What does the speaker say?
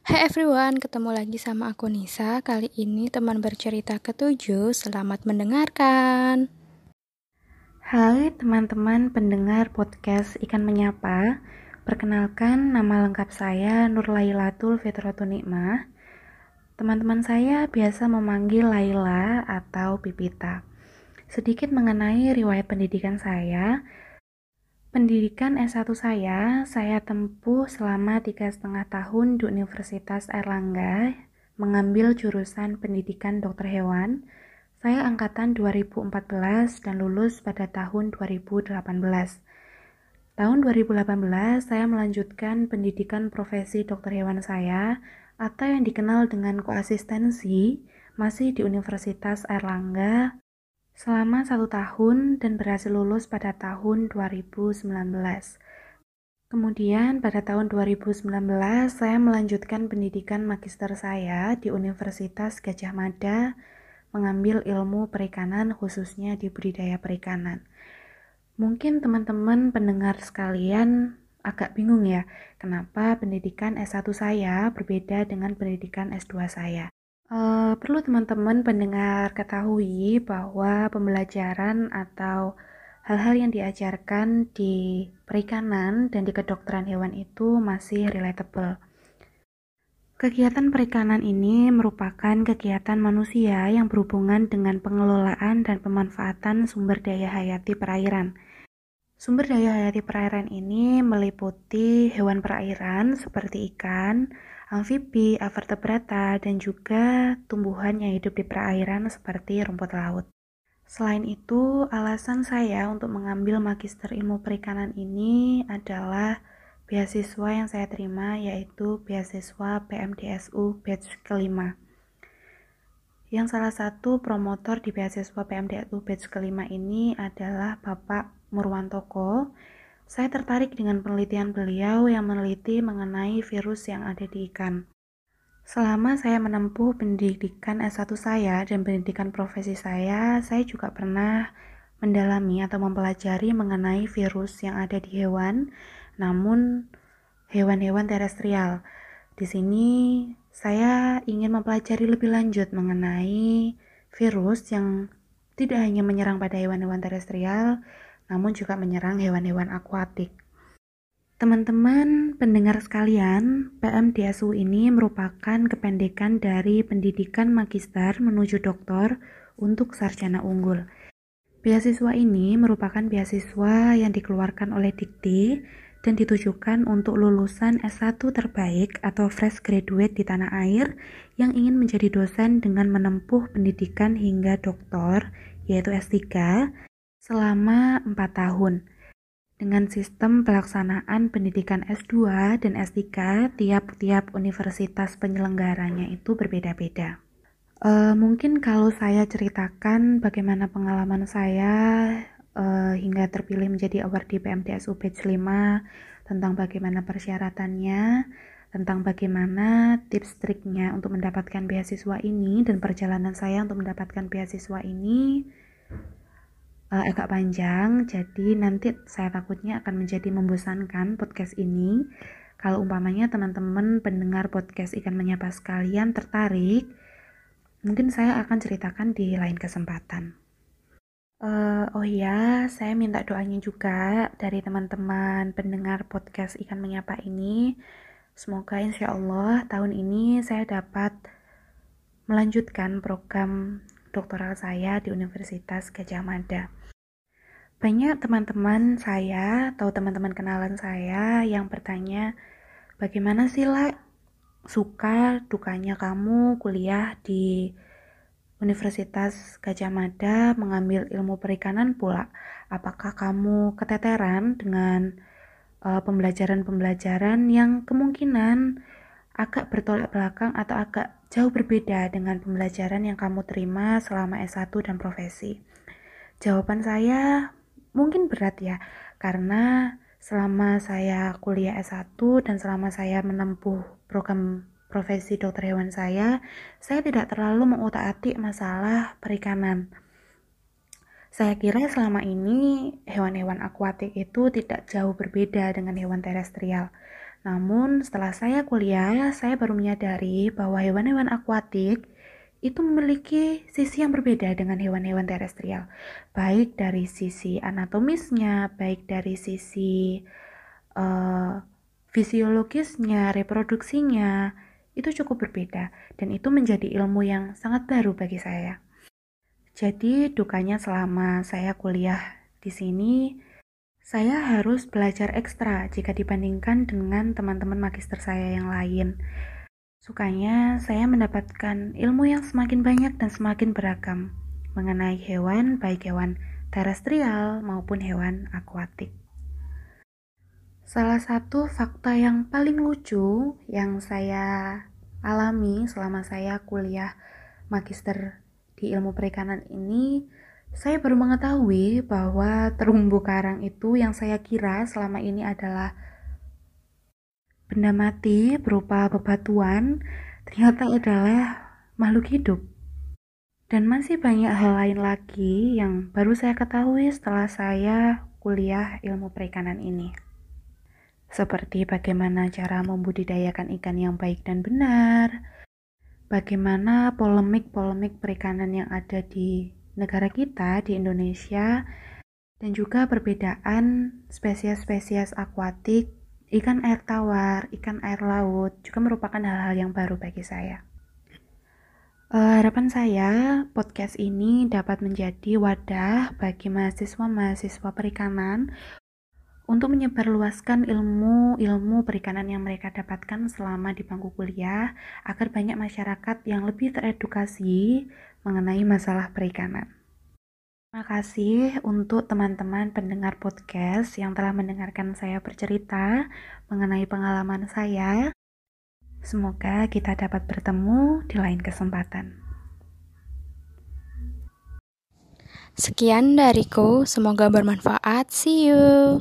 Hai everyone, ketemu lagi sama aku Nisa. Kali ini teman bercerita ketujuh. Selamat mendengarkan. Hai teman-teman pendengar podcast Ikan Menyapa. Perkenalkan nama lengkap saya Nur Lailatul Fitratul Nikmah. Teman-teman saya biasa memanggil Laila atau Pipita. Sedikit mengenai riwayat pendidikan saya, Pendidikan S1 saya, saya tempuh selama tiga setengah tahun di Universitas Erlangga, mengambil jurusan pendidikan dokter hewan. Saya angkatan 2014 dan lulus pada tahun 2018. Tahun 2018, saya melanjutkan pendidikan profesi dokter hewan saya, atau yang dikenal dengan koasistensi, masih di Universitas Erlangga, selama satu tahun dan berhasil lulus pada tahun 2019. Kemudian pada tahun 2019 saya melanjutkan pendidikan magister saya di Universitas Gajah Mada mengambil ilmu perikanan khususnya di budidaya perikanan. Mungkin teman-teman pendengar sekalian agak bingung ya, kenapa pendidikan S1 saya berbeda dengan pendidikan S2 saya. Uh, perlu teman-teman pendengar ketahui bahwa pembelajaran atau hal-hal yang diajarkan di perikanan dan di kedokteran hewan itu masih relatable. Kegiatan perikanan ini merupakan kegiatan manusia yang berhubungan dengan pengelolaan dan pemanfaatan sumber daya hayati perairan. Sumber daya hayati perairan ini meliputi hewan perairan seperti ikan, amfibi, avertebrata, dan juga tumbuhan yang hidup di perairan seperti rumput laut. Selain itu, alasan saya untuk mengambil magister ilmu perikanan ini adalah beasiswa yang saya terima yaitu beasiswa PMDSU batch kelima. Yang salah satu promotor di beasiswa PMDSU batch kelima ini adalah Bapak Murwantoko saya tertarik dengan penelitian beliau yang meneliti mengenai virus yang ada di ikan. Selama saya menempuh pendidikan S1 saya dan pendidikan profesi saya, saya juga pernah mendalami atau mempelajari mengenai virus yang ada di hewan, namun hewan-hewan terestrial. Di sini saya ingin mempelajari lebih lanjut mengenai virus yang tidak hanya menyerang pada hewan-hewan terestrial, namun juga menyerang hewan-hewan akuatik. Teman-teman pendengar sekalian, PMDSU ini merupakan kependekan dari pendidikan magister menuju doktor untuk sarjana unggul. Beasiswa ini merupakan beasiswa yang dikeluarkan oleh Dikti dan ditujukan untuk lulusan S1 terbaik atau fresh graduate di tanah air yang ingin menjadi dosen dengan menempuh pendidikan hingga doktor, yaitu S3, selama 4 tahun. Dengan sistem pelaksanaan pendidikan S2 dan S3, tiap-tiap universitas penyelenggaranya itu berbeda-beda. Uh, mungkin kalau saya ceritakan bagaimana pengalaman saya uh, hingga terpilih menjadi awardee PMDSU Batch 5 tentang bagaimana persyaratannya, tentang bagaimana tips triknya untuk mendapatkan beasiswa ini dan perjalanan saya untuk mendapatkan beasiswa ini uh, agak panjang, jadi nanti saya takutnya akan menjadi membosankan podcast ini. Kalau umpamanya teman-teman pendengar podcast ikan menyapa sekalian tertarik, mungkin saya akan ceritakan di lain kesempatan. Uh, oh iya, saya minta doanya juga dari teman-teman pendengar podcast ikan menyapa ini. Semoga insya Allah tahun ini saya dapat melanjutkan program doktoral saya di Universitas Gajah Mada. Banyak teman-teman saya atau teman-teman kenalan saya yang bertanya, bagaimana sih lah suka dukanya kamu kuliah di Universitas Gajah Mada mengambil ilmu perikanan pula? Apakah kamu keteteran dengan uh, pembelajaran-pembelajaran yang kemungkinan agak bertolak belakang atau agak jauh berbeda dengan pembelajaran yang kamu terima selama S1 dan profesi? Jawaban saya mungkin berat ya karena selama saya kuliah S1 dan selama saya menempuh program profesi dokter hewan saya, saya tidak terlalu mengutak-atik masalah perikanan. Saya kira selama ini hewan-hewan akuatik itu tidak jauh berbeda dengan hewan terestrial. Namun setelah saya kuliah, saya baru menyadari bahwa hewan-hewan akuatik itu memiliki sisi yang berbeda dengan hewan-hewan terestrial, baik dari sisi anatomisnya, baik dari sisi uh, fisiologisnya, reproduksinya, itu cukup berbeda, dan itu menjadi ilmu yang sangat baru bagi saya. Jadi, dukanya selama saya kuliah di sini, saya harus belajar ekstra jika dibandingkan dengan teman-teman magister saya yang lain. Sukanya saya mendapatkan ilmu yang semakin banyak dan semakin beragam mengenai hewan, baik hewan terestrial maupun hewan akuatik. Salah satu fakta yang paling lucu yang saya alami selama saya kuliah magister di ilmu perikanan ini saya baru mengetahui bahwa terumbu karang itu yang saya kira selama ini adalah benda mati berupa bebatuan, ternyata adalah makhluk hidup. Dan masih banyak hal lain lagi yang baru saya ketahui setelah saya kuliah ilmu perikanan ini. Seperti bagaimana cara membudidayakan ikan yang baik dan benar, bagaimana polemik-polemik perikanan yang ada di negara kita di Indonesia dan juga perbedaan spesies-spesies akuatik, ikan air tawar, ikan air laut juga merupakan hal-hal yang baru bagi saya. Uh, harapan saya podcast ini dapat menjadi wadah bagi mahasiswa-mahasiswa perikanan untuk menyebarluaskan ilmu-ilmu perikanan yang mereka dapatkan selama di bangku kuliah agar banyak masyarakat yang lebih teredukasi mengenai masalah perikanan. Terima kasih untuk teman-teman pendengar podcast yang telah mendengarkan saya bercerita mengenai pengalaman saya. Semoga kita dapat bertemu di lain kesempatan. Sekian dariku, semoga bermanfaat. See you.